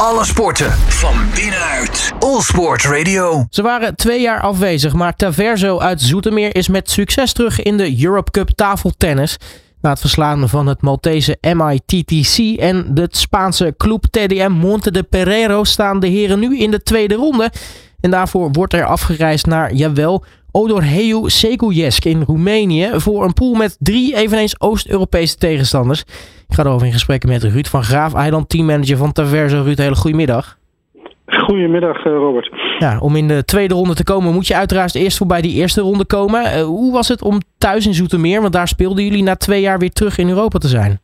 Alle sporten van binnenuit. All Sport Radio. Ze waren twee jaar afwezig, maar Taverzo uit Zoetermeer is met succes terug in de Europe Cup tafeltennis. Na het verslaan van het Maltese MITTC en de Spaanse Club TDM Monte de Pereiro staan de heren nu in de tweede ronde. En daarvoor wordt er afgereisd naar, jawel, Odorheu Sekujesk in Roemenië voor een pool met drie eveneens Oost-Europese tegenstanders. Ik ga erover in gesprek met Ruud van Graaf, eiland teammanager van Taverzo. Ruud, hele goedemiddag. Goedemiddag eh, Robert. Ja, om in de tweede ronde te komen moet je uiteraard eerst voorbij die eerste ronde komen. Uh, hoe was het om thuis in Zoetermeer, want daar speelden jullie na twee jaar weer terug in Europa te zijn?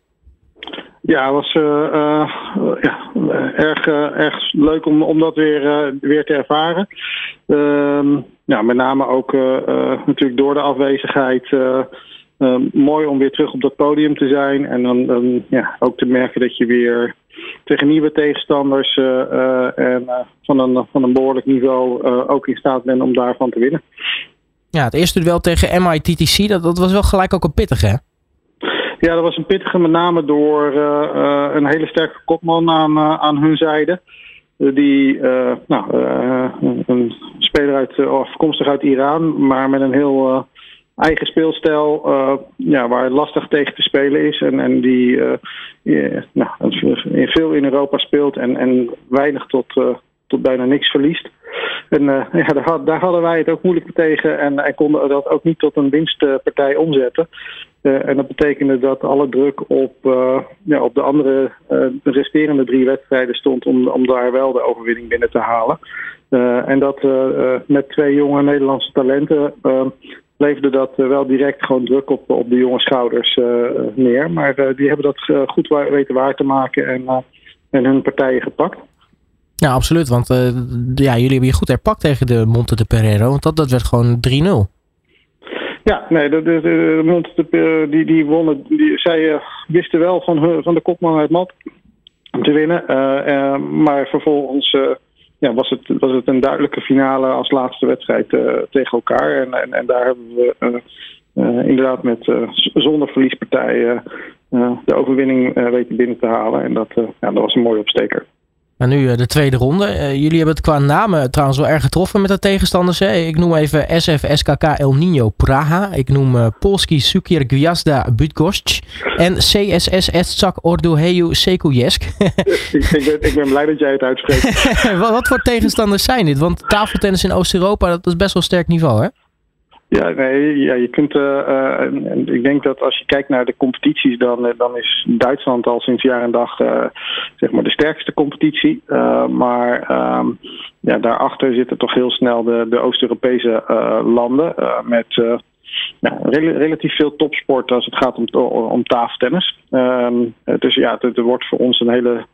Ja, het was uh, ja, erg, erg leuk om, om dat weer, weer te ervaren. Ehm, ja, met name ook natuurlijk door de afwezigheid mooi om weer terug op dat podium te zijn. En dan, dan ja, ook te merken dat je weer tegen nieuwe tegenstanders en van, een, van een behoorlijk niveau ook in staat bent om daarvan te winnen. Ja, het eerste duel tegen MITTC, dat, dat was wel gelijk ook een pittig hè? Ja, dat was een pittige met name door uh, een hele sterke kopman aan, uh, aan hun zijde. die, nou, een speler uit, afkomstig uit Iran, maar met een heel eigen speelstijl, ja, waar lastig tegen te spelen is. En, en die nou, veel in Europa speelt en, en weinig tot, tot bijna niks verliest. En ja, daar, hadden wij het ook moeilijk tegen en, en konden dat ook niet tot een winstpartij omzetten. Uh, en dat betekende dat alle druk op, ja, op de andere de resterende drie wedstrijden stond om, om daar wel de overwinning binnen te halen. en dat met twee jonge Nederlandse talenten leverde dat wel direct gewoon druk op, op de jonge schouders neer. Maar die hebben dat goed weten waar te maken en, en hun partijen gepakt. Ja, absoluut. Want ja, jullie hebben je goed herpakt tegen de Monte de Pereiro. Want dat, dat werd gewoon 3-0. Ja, nee, de, de, de, de die, die wonnen. Die, zij uh, wisten wel van, van de kopman uit Mat te winnen. Uh, maar vervolgens ja, was, het, was het een duidelijke finale als laatste wedstrijd tegen elkaar. En, en, en, daar hebben we inderdaad met zonder verliespartijen de overwinning weten binnen te halen. En dat, ja, dat was een mooie opsteker. Nu eh, de tweede ronde. Uh, jullie hebben het qua namen trouwens wel erg getroffen met de tegenstanders. Hè? Ik noem even SF SKK El Nino Praha. Ik noem uh, Polski Sukier Gwiazda Bydgoszcz. En CSS Estzak Orduheju Sekujesk. ik, ben, ik ben blij dat jij het uitspreekt. wat, wat voor tegenstanders zijn dit? Want tafeltennis in Oost-Europa, dat is best wel sterk niveau hè? Ja, nee, ja, je kunt. Uh, ik denk dat als je kijkt naar de competities, dan, uh, dan is Duitsland al sinds jaar en dag zeg maar de sterkste competitie. maar um, ja, daarachter zitten toch heel snel de, de Oost-Europese landen met relatief veel topsport als het gaat om, om tafeltennis. Um, dus ja, het wordt voor ons een hele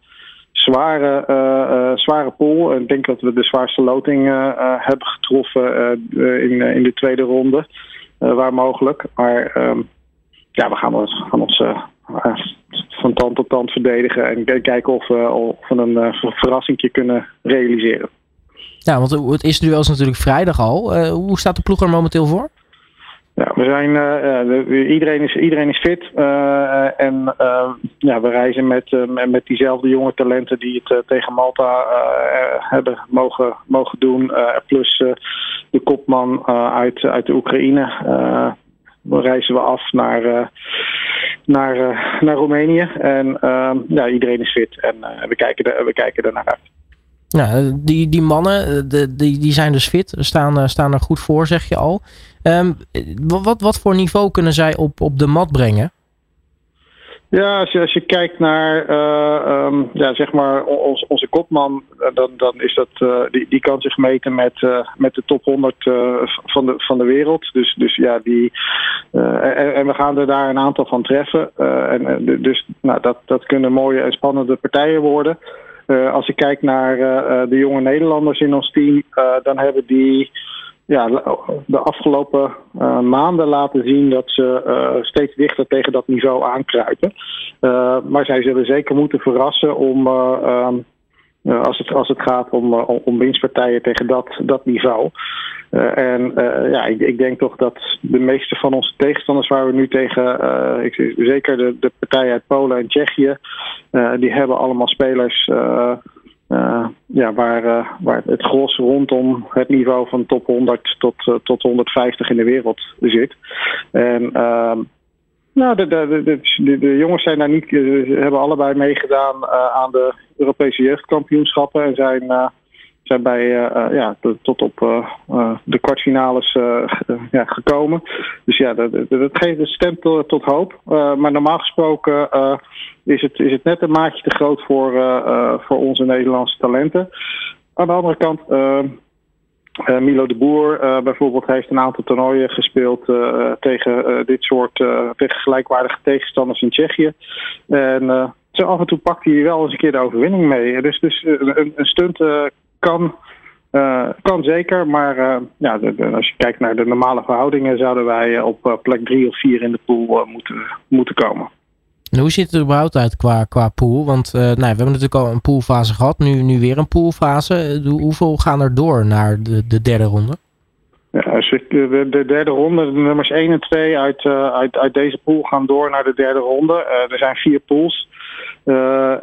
zware, uh, zware pool. Ik denk dat we de zwaarste loting uh, hebben getroffen in, in de tweede ronde, waar mogelijk. Maar um, ja, we gaan ons, van tand tot tand verdedigen en kijken of we, we een verrassing kunnen realiseren. Ja, want het is duel is natuurlijk vrijdag al. hoe staat de ploeg er momenteel voor? Ja, we zijn, uh, iedereen, is, iedereen is fit. Uh, en ja, we reizen met, met diezelfde jonge talenten die het tegen Malta hebben mogen, mogen doen. plus de kopman uit, uit de Oekraïne. dan reizen we af naar, naar, naar Roemenië. En ja, iedereen is fit en we, kijken we kijken er naar uit. Ja, die, die mannen, de, die, die zijn dus fit, staan, staan er goed voor, zeg je al. Um, wat, wat voor niveau kunnen zij op, op de mat brengen? Ja, als je, als je kijkt naar uh, um, ja, zeg maar ons, onze kopman, dan, dan is dat, die, die kan zich meten met, met de top 100 van, de, van de wereld. Dus, dus ja, die, en, en, we gaan er daar een aantal van treffen. en, dus nou, dat, dat kunnen mooie en spannende partijen worden. Als ik kijk naar de jonge Nederlanders in ons team, dan hebben die ja, de afgelopen maanden laten zien dat ze steeds dichter tegen dat niveau aankruipen. Maar zij zullen zeker moeten verrassen om, um, als, het, als het gaat om, om winstpartijen tegen dat, dat niveau. en ja, ik, ik, denk toch dat de meeste van onze tegenstanders waar we nu tegen, ik, zeker de, de partijen uit Polen en Tsjechië, die hebben allemaal spelers ja, waar, waar het gros rondom het niveau van top 100 tot, tot 150 in de wereld zit. En ehm, nou, de, de, de, de, jongens zijn daar niet, hebben allebei meegedaan aan de Europese jeugdkampioenschappen en zijn zijn bij, ja, tot op de kwartfinales ja, gekomen. Dus ja, dat, dat geeft een stem tot, tot hoop. maar normaal gesproken is, het, is het net een maatje te groot voor, voor onze Nederlandse talenten. Aan de andere kant. Uh, Milo de Boer uh, bijvoorbeeld heeft een aantal toernooien gespeeld uh, tegen dit soort gelijkwaardige tegenstanders in Tsjechië. En zo af en toe pakt hij wel eens een keer de overwinning mee. Dus, dus een, een stunt kan, kan zeker, maar ja, als je kijkt naar de normale verhoudingen zouden wij op plek drie of vier in de pool moeten, moeten komen. En hoe ziet het er überhaupt uit qua, qua pool? Want uh, nou, we hebben natuurlijk al een poolfase gehad, nu, nu weer een poolfase. Eh, hoeveel gaan er door naar de, de derde ronde? Ja, de, de derde ronde, de nummers 1 en 2 uit, uit, uit deze pool gaan door naar de derde ronde. Er zijn vier pools.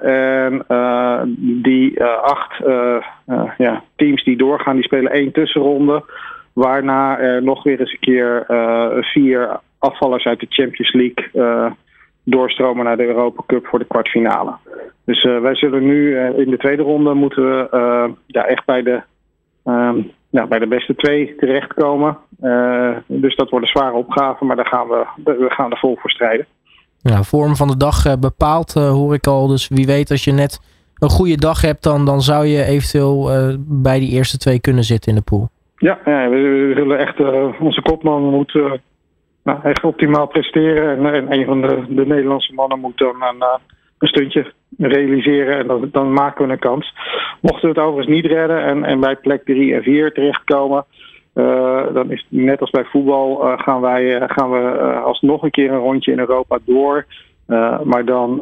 En die acht ja, teams die doorgaan, die spelen één tussenronde. Waarna er nog weer eens een keer vier afvallers uit de Champions League doorstromen naar de Europa Cup voor de kwartfinale. Dus uh, wij zullen nu uh, in de tweede ronde moeten we uh, ja, echt bij de, um, ja, bij de beste twee terechtkomen. dus dat wordt een zware opgave, maar daar gaan we, we gaan er vol voor strijden. Ja, vorm van de dag bepaald hoor ik al. Dus wie weet als je net een goede dag hebt, dan, dan zou je eventueel bij die eerste twee kunnen zitten in de pool. Ja, ja we, we zullen echt onze kopman moeten nou, echt optimaal presteren. En, en een van de, de, Nederlandse mannen moet dan een, eh, een stuntje realiseren. En dan, dan maken we een kans. Mochten we het overigens niet redden en, en bij plek 3 en 4 terechtkomen. Uh, dan is net als bij voetbal uh, gaan, wij, gaan we alsnog een keer een rondje in Europa door. maar dan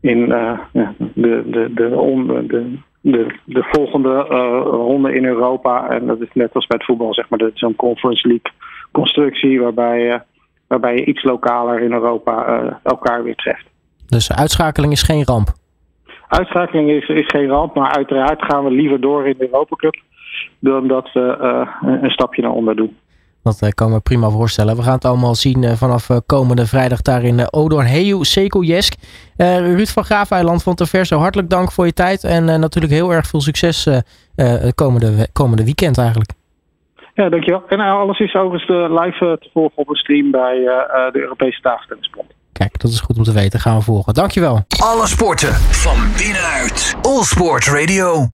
in de, de, de, de, de, de, de volgende ronde in Europa. En dat is net als bij het voetbal, zeg maar, zo'n Conference League constructie waarbij, uh, waarbij je iets lokaler in Europa uh, elkaar weer treft. Dus uitschakeling is geen ramp? Uitschakeling is, is geen ramp, maar uiteraard gaan we liever door in de Europa Cup dan dat we uh, een stapje naar onder doen. Dat kan me prima voorstellen. We gaan het allemaal zien vanaf komende vrijdag daar in Odor Heju Sekojesk. Ruud van Graafeiland van Terverso, hartelijk dank voor je tijd. En natuurlijk heel erg veel succes komende, komende weekend eigenlijk. Ja, dankjewel. En alles is overigens live te volgen op een stream bij de Europese tafeltennisbond. Kijk, dat is goed om te weten. Gaan we volgen. Dankjewel. Alle sporten van binnenuit. All Sport Radio.